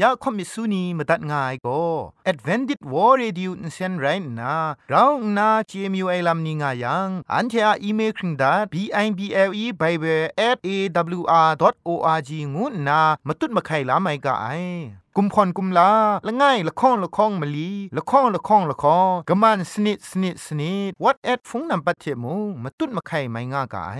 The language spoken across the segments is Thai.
ยาคอมิสุนีมาตัดง่ายก็ Advented War Radio นเซนไรน่ะเราหน้า CMU ไอลัมนิง่ายัง อันเทออีเมลคิงดา b i b l e bible at awr.org งูน่ะมาตุ้ดมาไข่ลาไม่กะไอกุมพรกุมลาละง่ายละค้องละค้องมะลีละค้องละค้องละค้องกะมันสนิดสนิดสนิด what at ฟงนำปัจเจมูมาตุ้ดมาไข่ไม่ง่ากะไ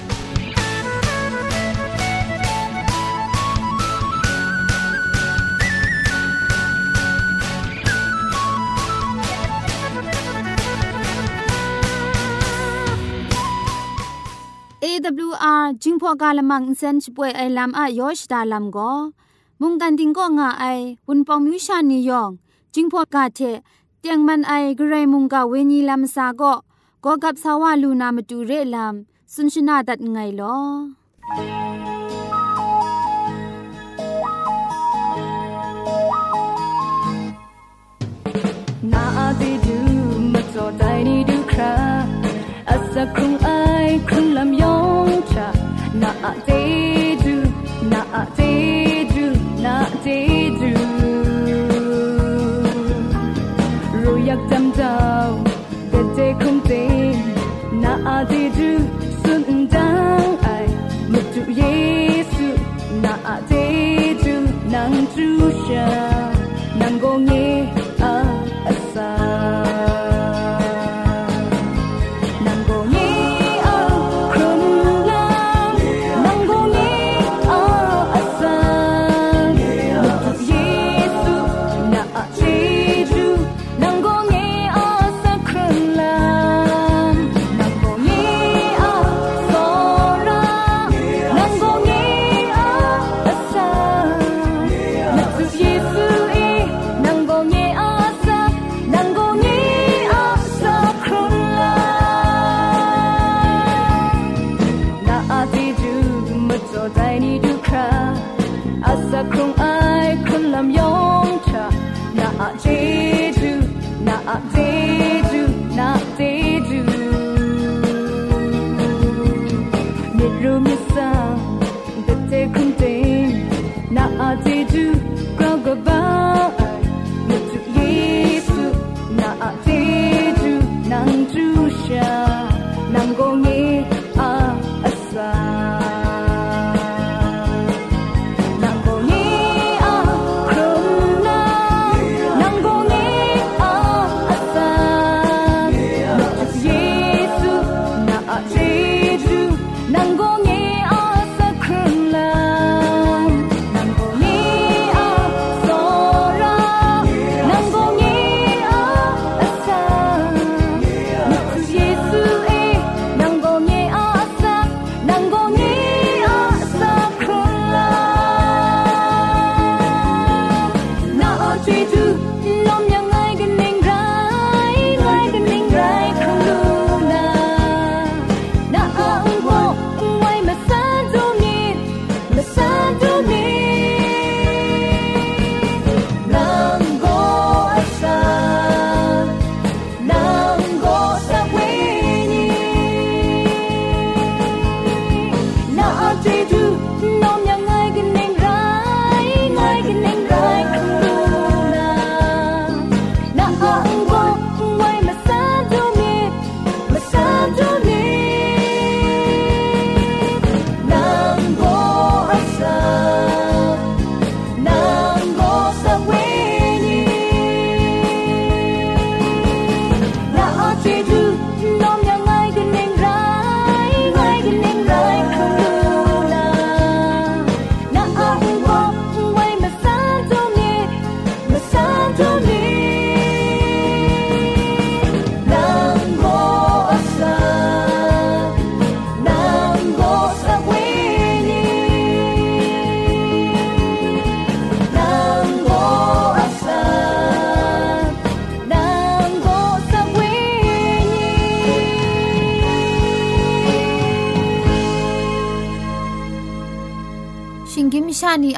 AWR จิงพอกาลมังอินเซนช่วยไอลัมอะยอชดาลัมโกมุงกันติงก็งาไอวุนปองมิวชานียองจิงพอกาเทเตียงมันไอกระไรมุงกาเวนีลัมซาก็ก็กับสาวาลูนามาดูเรลัมสุนชนาดัดไงลอนาดีดูมาจอใจนี่ดูคราอาศักครุงานาดีดูนาดีดูนาดี a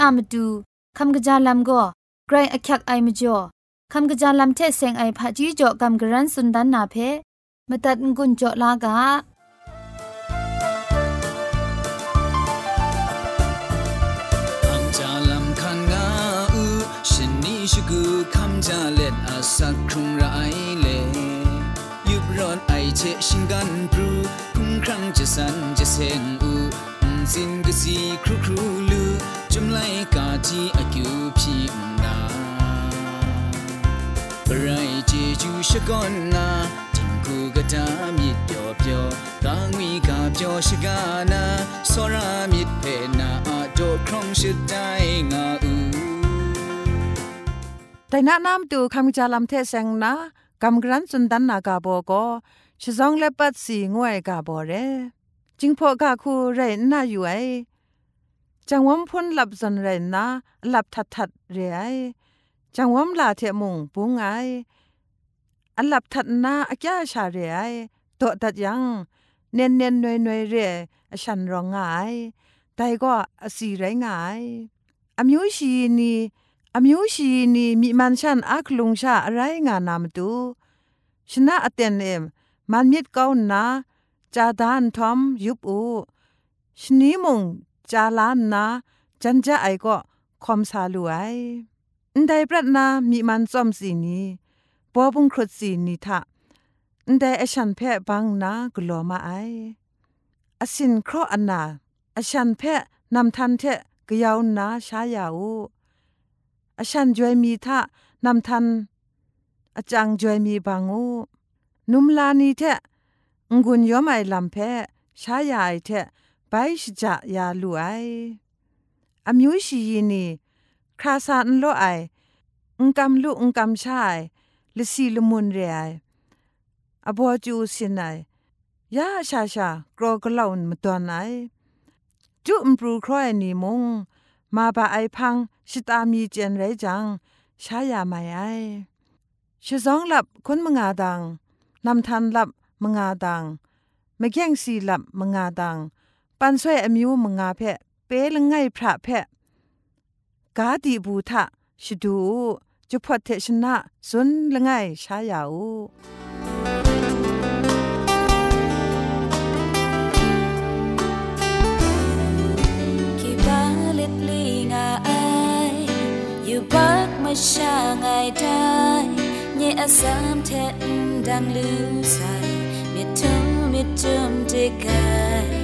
อามาดูคำกระจาลัมก็ไกรอักยักไอมจ่อคำกระจาลัมเทเซงไอผาจีจ่อคำกระรันสุนดันนาเพมตัดงุนจ่อลากาชกูคำจาเล็ดอาสักครุงไรเลยุบรอนไอเชชิงกันปรูคุ้มครั้งจะสันจะเซงอูสินกสีครูครูลู จุมไลกาจีอากิวพีนาปรายเจจูชกอนนาจิงคูกะตามิเปียวเปียวกางวีกาเปียวชกานาสรามิเพนาอาโดครองชิดใจงาอูแต่นานำตูคำจาลำเทเซงนะกำกรันสุนดันนากาโบก็ชิซองเลปัดสีงวยกาโบเรจิงพอกาคูเรนน่าอยู่ไอ จังวมพ้นหลับสันไรนะหลับทัดทัดเรไอจังวมลาเทมุงปุงไออันหลับทัดนาอาแกชาเรีไอตัวตัดยังเน้นเน้นหน่วยหน่วยเรียฉันร้องไงแต่ก็สีไรงายอามิวชีนีอามิวชีนีมีมันฉันอักลุงชาอะไรงานนามตูชนะอเตนเอมมันมิดเก้านาจาดานทอมยุบอูชนีมง จาลานนะจันจะไอก็คอมซาลูไออันใประนามีมันซ่อมสีนี้ปอบุงครดสีนี้ทะอันใดอชันแพะบังนะกลัวมาไออสินเคราะอันนาอชันแพะนำทันเทะกยาวนะชายาอูอชันจวยมีทะนำทันอาจังจวยมีบางอูนุมลานีเทะงุนย้อมไอลำแพะชายาไอเทะ ไปชจะยาลุไออามิวชียีนีคราซานโลไออุงกำลุอุงกำชายลสีลมุนเรไออบัวจูสินไอยาชาชากรอกลาวนมตัวไอจุมปรูครอยนีมง มาบาไอพังชิตามีเจนไรจังชายาไม่ไอชิซองหลับคนมงาดังนำทันหลับมงาดังไม่แย่งสีหลับมงาดัง ปันสวยอมิวมงาเพะเปลงไงพระเพะกาดีบูทะชดูจุพอเทชนะสุนละไงชายาวกี่บาลิดลีงาไออยู่บักมาชาไงได้เนี่ยาสามเทนดังลือใส่มิดทุ่มิจมเดกาย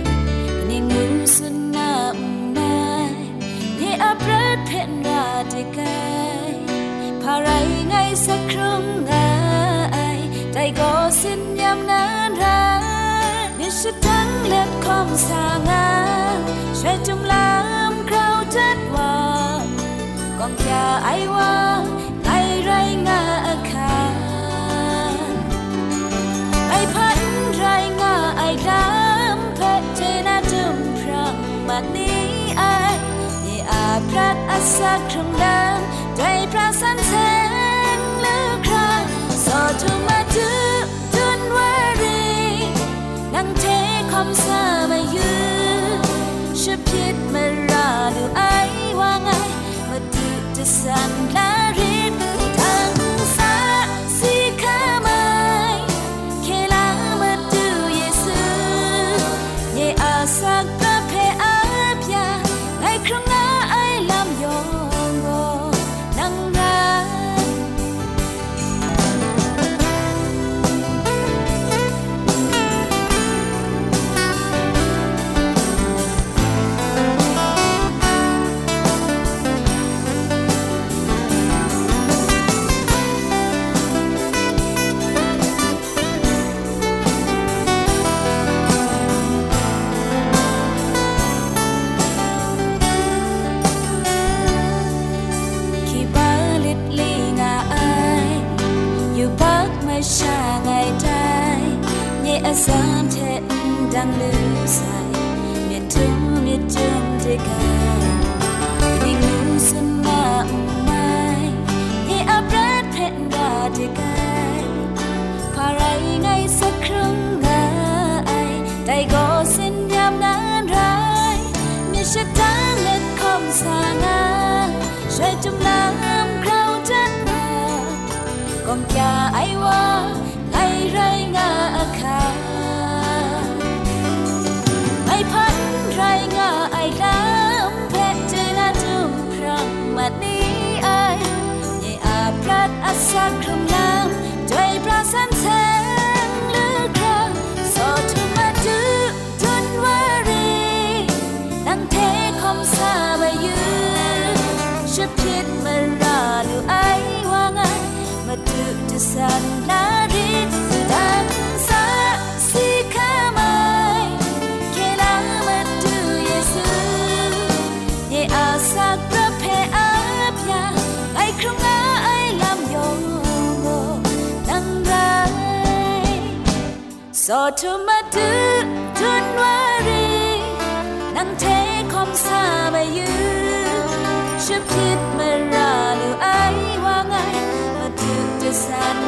tê cài phà rai ngay sắc krong ngai tay có xin nhắm nan ra biết sẽ trắng lên không xa ngang sẽ trong lam khao chất hoa còn cha ai wa สักครั้งเดิมใจพระสันเสนหรือครั้งสอดถึงมาถึกจนวารีนั่งเทคอมซามายืนชพิดมาราดูไอว่าไงมาถึกจะสั่นแล้ว ธอมาดูทุนวารีนั่งเทคอมซาบายูชุบคิดมาราลูไอว่าไงมาดูจะสัน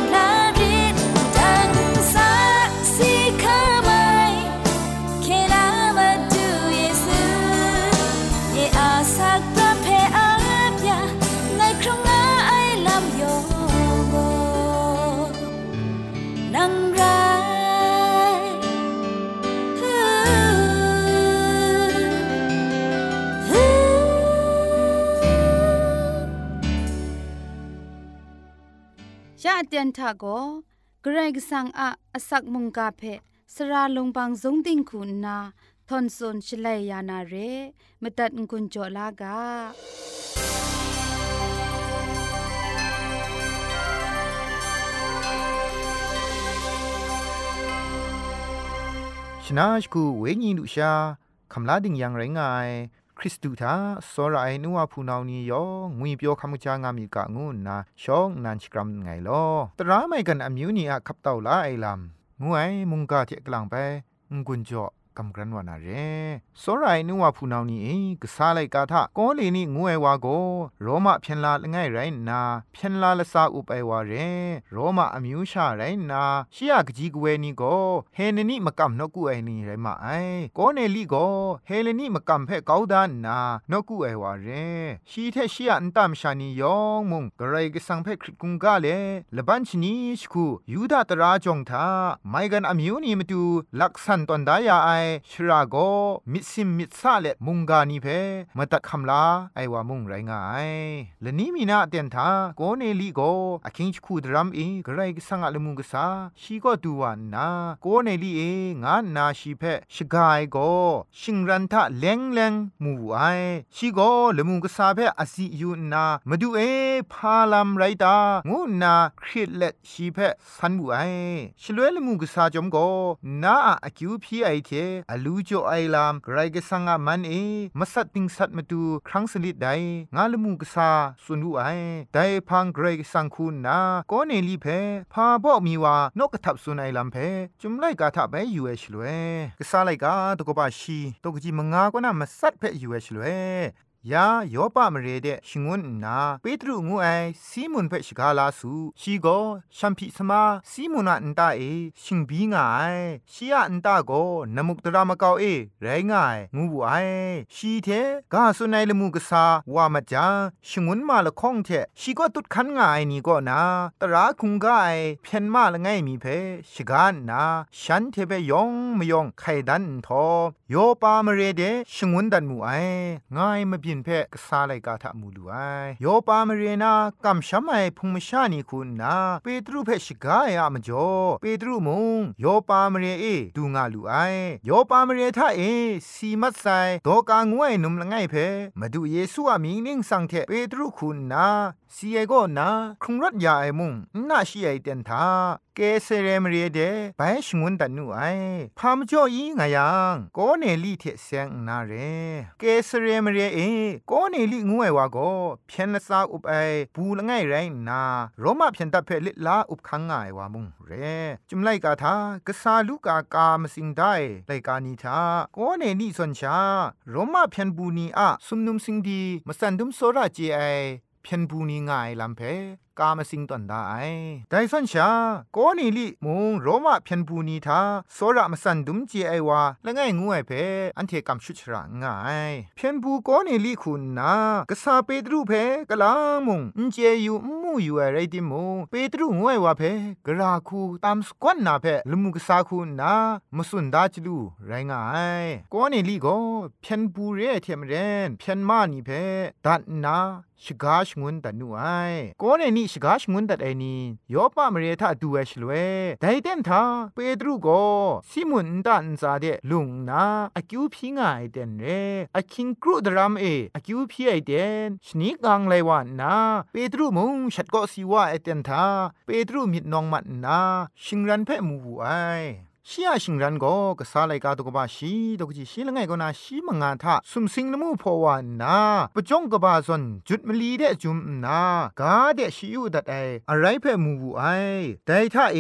ยะเตียนทาโกเกรกสังอะอสักมุงกาเพสระลงบางสงติงคุณนาทอนซนชลัยยานาเรมตัดกุญจลากาชนะชกูเวญีดุชาคำลาดิงยังไรงาย คริสตูทาสรายนัวพูนาวนียองุยเปียวคำจางามีกะงูนาชองนันชกรัมไงลอตราไม่กันอมิวนีอะขับเต่าลาไอลำงวยมุงกาเทกลางไปงกุนจ่อ กำกรันวานาเรสรายนัวพูนาวนีเอกษาไลกาทะกอเลนี่งวยวาโกโรมาเพียนลาละไงไรนาเพียนลาละซาอุไปวาเรโรมาอมิวชาไรนาชิยากจีกเวนี่โกเฮนนี่มกำนกุไอนี่ไรมาไอกอเนลีโกเฮเลนี่มกำเพ่กาวดานนานกุไอวาเรชีเทชิยอันตามชานียองมุงกระไรก็สังเพ่คริตกุงกาเลละบันชนีชคูยูดาตราจงทาไม่กันอมิวนี่มาดูลักษันตอนดายาไอ ชราโกมิดซิมมิซาเลมุงกานีเพมาตัดคำลาไอวามุงไรงายและนี้มีนาเตียนทาโกเนลีโกอคิงชคูดรัมเอกไรกสังอะลมุงกษาชีก็ดูวานาโกเนลีเองานนาชีเพชกายโกชิงรันทะเลงเลงมูไอชีโกลมุงกษาเพอสิยูนามาดูเอพาลัมไรตางูนาคริตเลชีเพสันบูไอชลวยลมุงกษาจอมโกนาอะคิวพีไอเทอลูจ่อไอลามไกรกสังอะมันเอมัสัตติงสัตมาดูครั้งสลิดไดงาลมุกษาสุนุไอไดพังไกรกสังคูนาโกเนลีเพพาบอกมีว่านกกระทับสุนไอลามเพจุมไลกาทะไปยูเอชลวยกษาไลกาตกบาชีตกจีมงากว่านามาสัตเพอยูเอชลวย ยาโยปามเรเดชิงวนนาเปตรุงูไอซีมุนเฟชิกาลาสูชีโกชัมพิสมาซีมุนาอันตาเอชิงบีงาไอชียอันตาโกนมุกตรามะกาวเอไรงายงูบูไอชีเทกาสุนัยละมูกษาวามาจาชิงวนมาละข้องเทชีก็ตุดคันงายนี่ก็นาตราคุงกาไอเพียนมาละไงมีเพชกานนาฉันเทเปยองมยองไขดันทอโยปามเรเดชิงวนดันมูไอง่ายมาบินเพกษาไลกาทะมูลูไอโยปามเรนากัมชัมไอพุงมชานีคุณนาเปตรุเพชกายอะมจ่อเปตรุมุงโยปามเรเอดูงาลูไอโยปามเรทะเอสีมัดไซดอกางวยนุมละไงเพมาดูเยซูอะมีนิ่งสังเทเปตรุคุณนาเกเรเรมเรเดบายชงวนดันนูไอพามจ่ออีงยังโกเนลี่เทเซงนาเรเกเรเรมเรเอโกเนลี่งวยวาโกเพียนซาอุบไอบูละไงไรนาโรมาเพียนตะเพลิลาอุบคังงายวามุงเรจุมไลกาทากะสาลูกากามสิงได้ไลกานีทาโกเนลี่ซอนชาโรมาเพียนบูนีอะสุมนุมสิงดีมสันดุมโซราเจไอเพียนบูนีง่ายลำเพ กามสิงตอนได้ไดสันชาโกนี่ลิมุงโรมาเพียนบูนีทาโซระมสันดุมเจไอวาละไงงูไอเพอันเทกัมชุชระง่ายเพียนบูโกนี่ลิคุณนากษาเปตรูเพกะลามุงอินเจยูมูอยู่อะไรดิมุงเปตรูงูไอวาเพกราคูตามสกวนนาเพลมุกษาคูนามสุนดาจลูไรง่ายโกนี่ลิโกเพียนบูเรเทมเรนเพียนมานีเพดัดนา ชกาชงุนตันนูไอโกเนนี่ชกาชงุนตัดไอนี่ยอปะมเรทาดูเอชลเวไดเดนทาเปตรูโกซิมุนตันซาเดลุงนาอคิวพิงไอเดนเรอคิงกรูดรามเออคิวพีไอเดนชนิกังไลวานนาเปตรูมุงชัดก็สิวาไอเดนทาเปตรูมิดนองมัดนาชิงรันเพ่มูไอ ชียชิงรันก็กษาไลกาตกบาชีตกจีชีละไงก็นาชีมังงาทาสุมสิงนมูพอวานาปจงกบาซอนจุดมลีเดจุมนากาเดชิยูดัดไออะไรเพ่มูบูไอแต่ถ้าเอ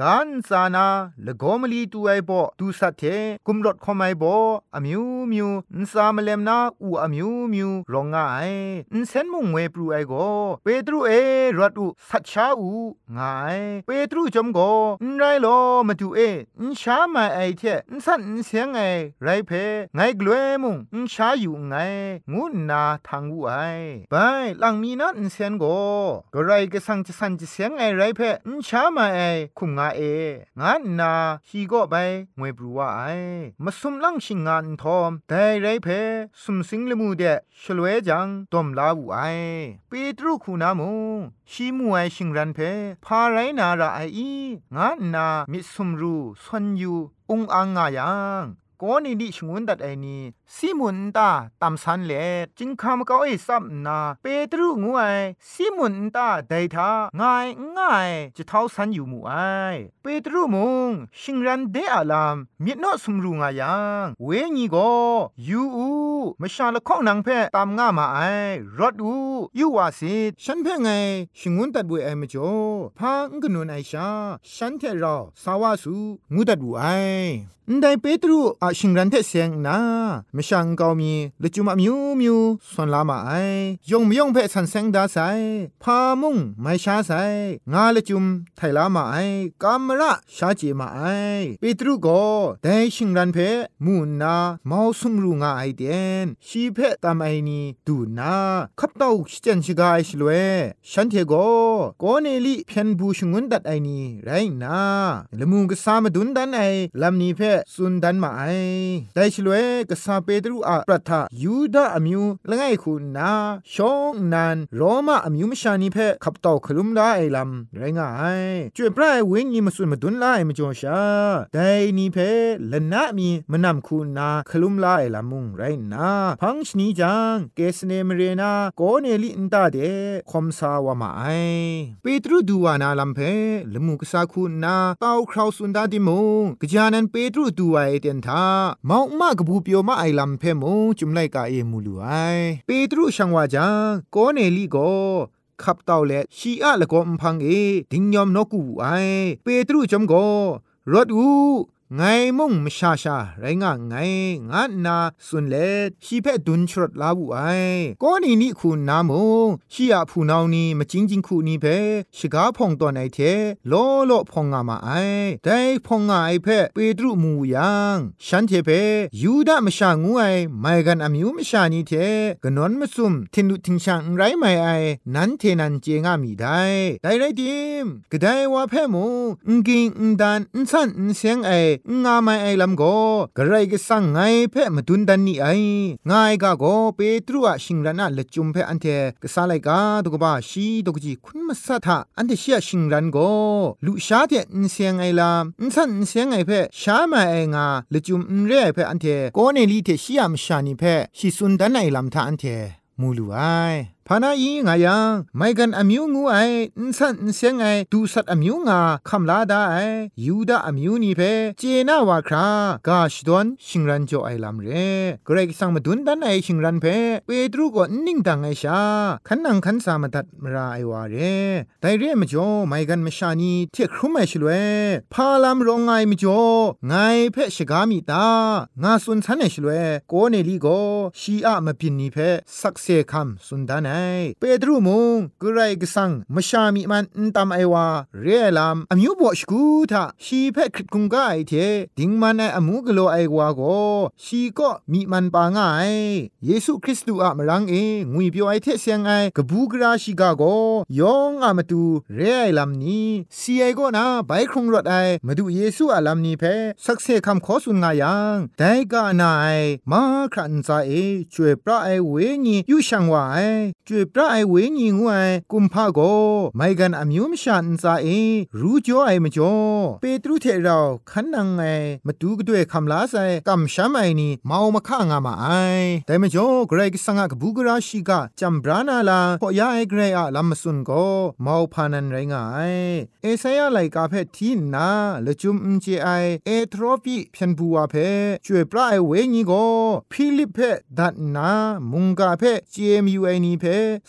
กันซานาละกอมลีตูไอบ่ตูสัตเทกุมรถคอมไอบ่อมิวมิวนซามเลมนาอูอมิวมิวรองไงอินเซนมุงเวปรูไอโกเปตรูเอรัดอูสัชชาอูไงเปตรูจอมโกนไรโลมาดูเอนชามาไอเทนสันเสียงไอไรเพไงกลัวมุงนชาอยู่ไงงูนาทางวูไอไปหลังมีนันเสียงโกก็ไรก็สังจะสันจะเสียงไอไรเพนชามาไอคุมงาเองานนาฮีก็ไปงวยบรัวไอมาสุมลังชิงงานทอมแต่ไรเพสุมสิงละมูเดชลเวจังตอมลาวูไอเปตรุคูนามุง ชีมวยชิงรันเพพาไรนาราไออีงานนามิสุมรูซอนยูอุงอังงายัง ก็นี่ดิชงวนดัดไอนี่ซิมุนตาตามสันเลจิงคำก็ไอซับนาเปตรูงวยซิมุนตาไดทาง่ายง่ายจะเท่าสันอยู่มูไอเปตรูมงชิงรันเดอาลามมิดนอสมรูงายังเวญีก็ยูอูมชาละข้องนังเพตามง่ามาไอรถอูยูวาสิฉันเพ่ไงชิงวนตัดบุยไอมจ่อพางกนุนไอชาฉันเทรอสาวาสูงูตัดบุไอได้เปตรูอาชิงรันเทเสียงนาม่ช่างเกามีลจุมามิวมิวส่วนลามาไอยงมยงเพสันเซงดาไซพามุงไม่ช้าไซงาลจุมไทลามาไอกามระชาเจมาไอเปตรูก็ได้ชิงรันเพมูนาเมาสุมรูงาไอเดนชีเพตามไอนีดูนาขับเต้าชิจันชิกาไอชลเวฉันเทโกโกเนลิเพียนบูชงุนดันมาไอลำนี้เพสุนดันมาไอได้ชลเวกษาเปตรูอาปรัทายูดาอมิวละไงคุณนาชองนันโรมาอมิวมชานีเพขับตอคลุมได้ไอลำไรงายจวยปลายเวงยีมาสุนมาดุนไลมจ่อชาได้นี่เพละนะมีมานำคุณนาคลุมลาไอลำมุงไรนาพังชนีจังเกสเนมเรนาโกเนลินตาเดคอมซาวามาไอเปตรูดูวานาลำเพละมุกษาคุณนาเต้าคราวสุนดาดิมงกจานันเปตรูดูไอเดนทาเมามากบูเปียวมาไอลำเพมงจุมไลกาเอมูลูไอเปตรูช่างว่าจังโกเนลีโกขับเต่าและชีอะละก็มพังเอดิงยอมนกูไอเปตรูจอมโกรถอู ไงมุ่งมชาชาไรงะไงงะนาสุนเลชีเพดุนชรดลาบุไอก็นี่นี่คุณนามุชีอะผู้นาวนี่มาจริงจิงคูนี่เพชกาพองตอนไอเทโลโลพองงามาไอได้พองงาไอเพเปตรุมูยังฉันเทเพยูดามชางูไอไม่กันอามิวมชานี่เทกนอนมาซุมทินดุทิงชังไรไม่ไอนั้นเทนันเจงามีได้ได้ไรดิมก็ได้ว่าเพมูงกิงงดันงสันงเสียงไองาไม่ไอลำโกกระไรก็สั่งไงเพ่มาดุนดันนี่ไอง่ายกะโกเปตรูอะชิงรันอะละจุมเพ่อันเทก็สาไลกาตุกบาชีตุกจีคุณมาสัทะอันเทเชียชิงรันโกลุชาเทนเสียงไอลามนสันเสียงไอเพ่ชามาไองาละจุมนเร่เพ่อันเทโกเนลีเทเชียมชานิเพ่ชิสุนดันไอลำทาอันเทมูลูไอ พานาอีงายังไม่กันอมิวงูไออินสันเสียงไอดูสัตอมิวงาคำลาดาไอยูดาอมิวนี่เพเจนาวาครากาชดอนชิงรันโจไอลำเรเกรกสังมาดุนดันไอชิงรันเพเปตรูก็นิ่งดังไอชาขันนังขันสามาตัดมราไอวาเรไดเรมจ่อไม่กันมชานีเที่ยครุมไอชลเวพาลามรองไงมจ่อไงเพชกามีตางาสุนทันไอชลเวโกเนลีโกชีอะมาพินนี่เพสักเซคัมสุนดานเปตรูมงกไรกสังมชามีมันตามไอวาเรียลามอมิวบอชกูทาชีเพคริตคุงกาไอเทดิงมันไออมูกโลไอวาโกชีก็มีมันปางายเยซูคริสต์อะมรังเองุยเปียวไอเทเสียงไอกบูกราชิกาโกยองอะมาตูเรไอลามนี้ซีไอก็นาไปคงรถไอมาดูเยซูอะลามนี้เพสักเซคำขอสุนงายังแต่กานาไอมาครันซาเอช่วยพระไอเวญียูช่างว่าไอช่วยพระไอเวญีงวยกุมภาโกไม่กันอมิวมชันซาเอรู้จ่อไอมจ่อเปตรุเทเราขันนังไอมาดูกด้วยคำลาไซกำช้ำไอนี่เมามาข้างามาไอแต่มจ่อเกรกสังกบูกราชิกาจำบรานาลาพอยาไอเกรอะลำมสุนโกเมาพานันไรงายเอเซยาไลกาเพทีนาละจุม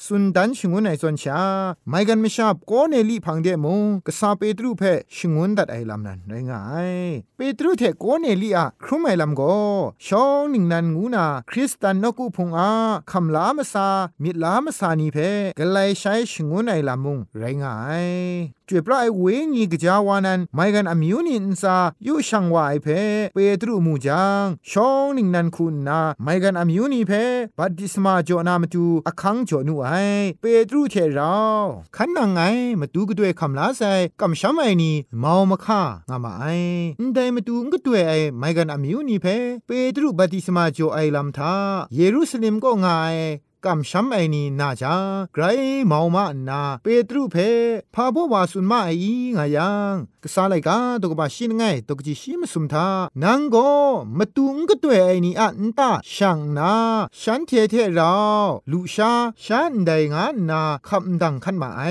สุนดันชงวนไอซอนชาไม่กันไม่ชอบก็เนลี่พังเดมงกษาเปตรูเพชงวนดัดไอลำนั้นไรงายเปตรูเทก็เนลี่อะครุมไอลำก็ชองหนึ่งนันงูนาคริสตันนกุพงอาคำลามซามิลามซานีเพกไลใช้ชงวนไอลำมุงไรงาย จ่วยปลายเวงีกจาวานันไม่กันอมิวนินซายูช่างวายเพเปตรูมูจังชองนิงนันคุณนาไม่กันอมิวนีเพบัดดิสมาจอนามตูอคังจอนูไอเปตรูเทราขันนังไงมาตูก็ด้วยคำลาไซกำช้ำไอนี่มามาค่างามาไอได้มาตูก็ด้วยไอไม่กันอมิวนีเพเปตรูบัดดิสมาจอไอลำทาเยรูซาเล็มก็ง่าย กำช้ำไอนี่นาจาไกรเมามานาเปตรูเพพาบวาสุนมาไองายังกษาไลกาตกบาชินไงตกจิชิมสุมทานังโกมาตุงก็ตัวไอนี่อันตาช่างนาฉันเทเทเราลูชาฉันได้งานนาคำดังขันมาไอ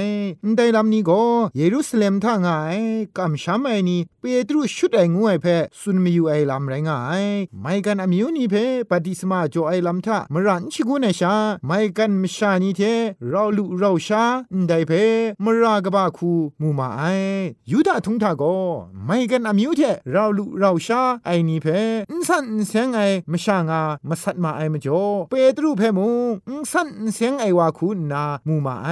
ได้ลำนี้ก็เยรูซาเล็มท่างายกำช้ำไอนี่เปตรูชุดไองวยเพสุนมีอยู่ไอลำไรงายไม่กันอมิวนี่เพปฏิสมาจ่อไอลำท่ามรันชิกุนชาไม่กันมชานีเทเราลุเราชาได้เพมรากบาคูมูมาไอยูดาทุงทาโกไม่กันอามิวเทเราลุเราชาไอนีเพอินสันเสียงไอมชางามาสัตมาไอมจ่อเปตรูเพมูอินสันเสียงไอวาคูนามูมาไอ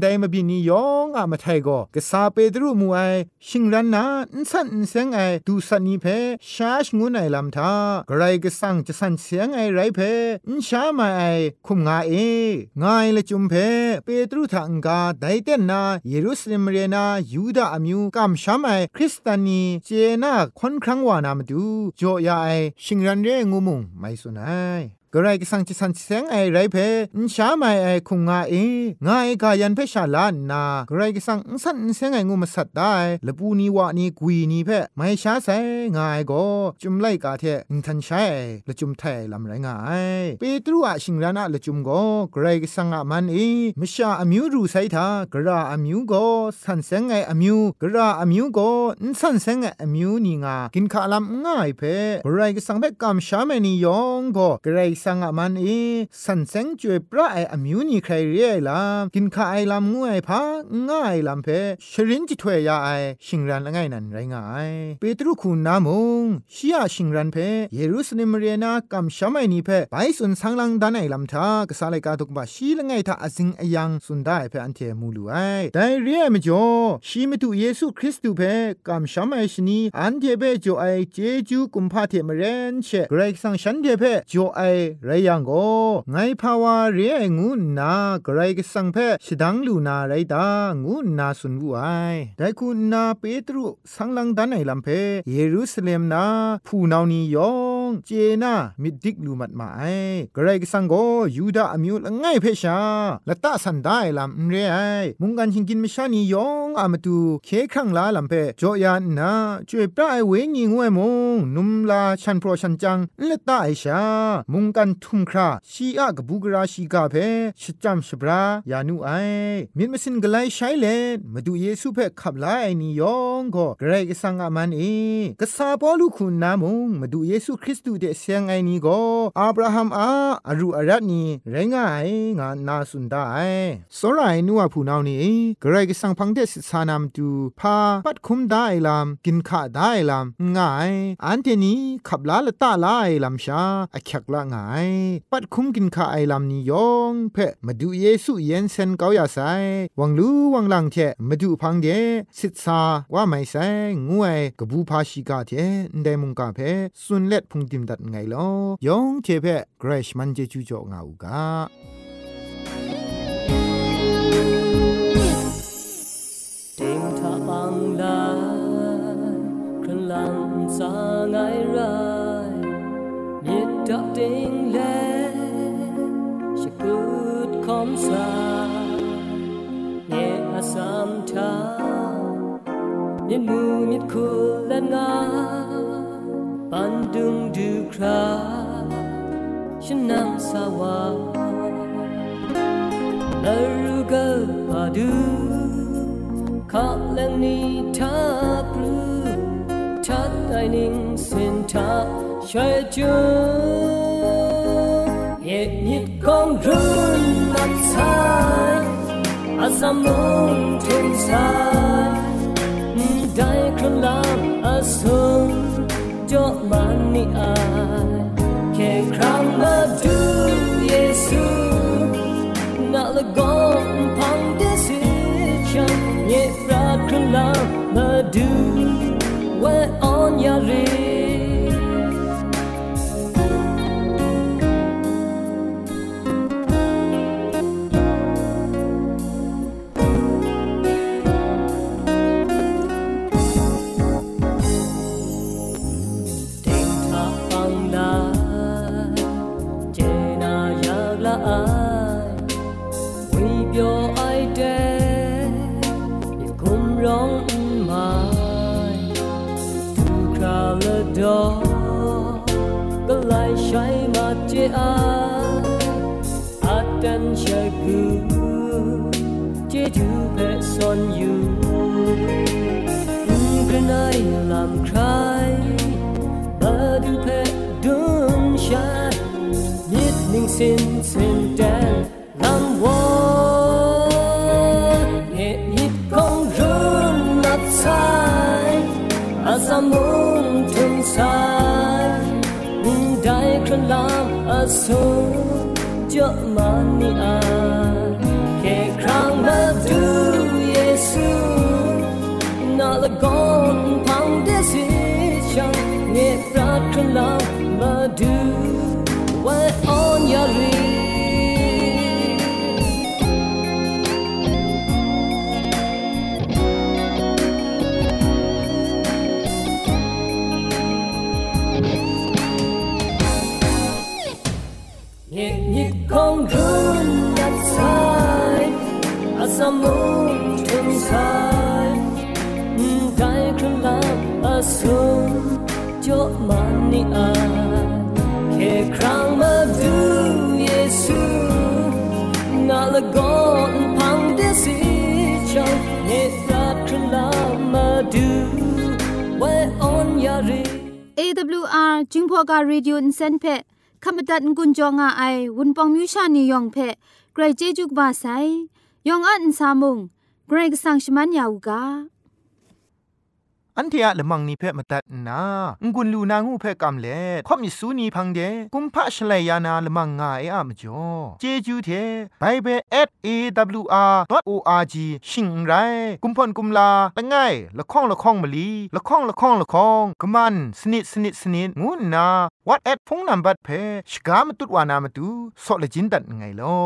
ได้มาบินียองอะมาไทโกกษาเปตรูมูไอชิงรันนาอินสันเสียงไอดูสันนีเพชาชงุนไอลำทากรก็สังจะสันเสียงไอไรเพอินชามาไอคุมงาเองายละจุมเพเปตรุทังกาไดเตนาเยรูซาเล็มเรนายูดาอมิวกัมชามไอคริสตานีเจนาค่อนครั้งวานามดูโจยาไอชิงรันเรงูมุงไม่สุนัย กระไรก็สังจิสันเซงไอไรเพนชาไม่ไอคุงงาเองาเอกายันเพชาลานนากระไรก็สังสันเซงไองูมาสัตได้ละปูนีวะนีกุยนีเพไม่ชาเซงาไอก็จุมไลกาเทอินทันใช้ละจุมไทยลำไรงาไอเปตรูอะชิงรานะละจุมก็กระไรก็สังอะมันเอมชาอมิวรูไซทากระอมิวก็สันเซงไออมิวกระอมิวก็อินสันเซงไออมิวนีงากินข้าลำง่ายเพกระไรก็สังเพกำชาเมนียองก็กระไรสังอะมันเอสันเซงจวยพระไออมิวนีใครเรียลากินข้าไอลำงวยพาง่ายลำเพชรินจิถวยยาไอชิงรันละไงนันไรง่ายเปตรุคุณนามงชียชิงรันเพเยรูซาเล็มเรียนากัมชามายนีเพไปสุนสังลังดันไอลำทากษาเลกาตุกบะชีละไงทาอซิงอยังสุนได้เพอันเทมูลูไอแต่เรียมจ่อชีมตุเยซูคริสต์เพกัมชามายชนีอันเทเปจ่อไอเจจูกุมพาเทมเรนเชเกรกสังฉันเทเพจ่อไอไรยังก็ไงภาวาเรียงูนากรก็สังเพชดังลูนาไรตางูนาสุนวุไอแต่คุณนาเปตรุสังลังดันไอลำเพเยรูซาเล็มนาผู้นาวนียอ งเจนามิดิกลูมัดมาไอกรกสังโกยูดาอมิวละไงเพชาละตาสันได้ลัมเรไอมุงกันชิงกินมชานียองอามาตูเคครั้งลาลัมเพจอยานนาช่วยปลายเวงีงวยมงนุมลาชันโปรชันจังละตาไอชา มุงกันทุมคราชีอะกบูกราชีกาเพชจัมชบรายานุไอมินมสินกไลใช้เลมาดูเยซูเพขับไลไอนิยองก็เกรกสังอามันเอกษาปอลูคุณนามงมาดูเยซูคริสริสตูเดเซียงไงนี้ก็อับราฮัมอาอรูอารัตนีไรงายงานาสุนได้สรายนัวผู้นานี้กระไรก็สังพังเดสิสานามตูพาปัดคุมได้ลำกินข้าได้ลำง่าย อันเทนี้ขับลาละตาลายลำชาอคักละง่าย ปัดคุมกินข้าไอลำนี้ยองเพ่มาดูเยซูเย็นเซนเกาอยาไซวังรู้วังลังเทมาดูพังเดสิทธาว่าไม่ไซงวยกบูพาชิกาเทไดมุงกาเพสุนเล็ดพุงดิมดัดไงลอยองเชเพเกรชมันเจจูจ่อเงากาเต็มทะปังลาครันลังสาไงไรนิดดับดิงแลชะกูดคอมซาเนอาสามทาเนมูมิดคูและงา ban dung du kra shin nam sawa naruga padu kalem ni ta pru ta tai ning sin ta shai chu ye nit kong run nat sai sa nong tin sai. your money I can crown love to Yesu Nak legon pang decision Ye rakun love madu Where on your xin xin trên làm vô nhẹ nhịp con run nát sai à xa muốn thương sai. Nhưng đại khăn làm à số cho mà ni à kẻ khang mà du Giêsu nó là con thằng đế sĩ chẳng nghe ra khăn làm mà đưa nhiệt nhịp con run đặt sai a sa mưa AWR จึงพอกา radio อินเซนเพขมตัดกุญจงอาไอวุนปองมิวชานียองเพไกรเจจุกบาไซยองอันซามุงไกรกสังชมันยาวกา อันเทียละมังนิเพ่มาตัดนางุนลูนางูเพ่กำเล่ข่อมิสูนีพังเดกุมพะชเลยานาละมังงาเออะมจ่อเจจูเทไบเบิล @awr.org ชิงไรกุมพ่นกุมลาละไงละข้องละข้องมะลีละข้องละข้องละข้องกะมันสนิดสนิดสนิดงูนาวัดแอดพงนัมบัดเพชกามตุดวานามตุซอเลจินดัดไงลอ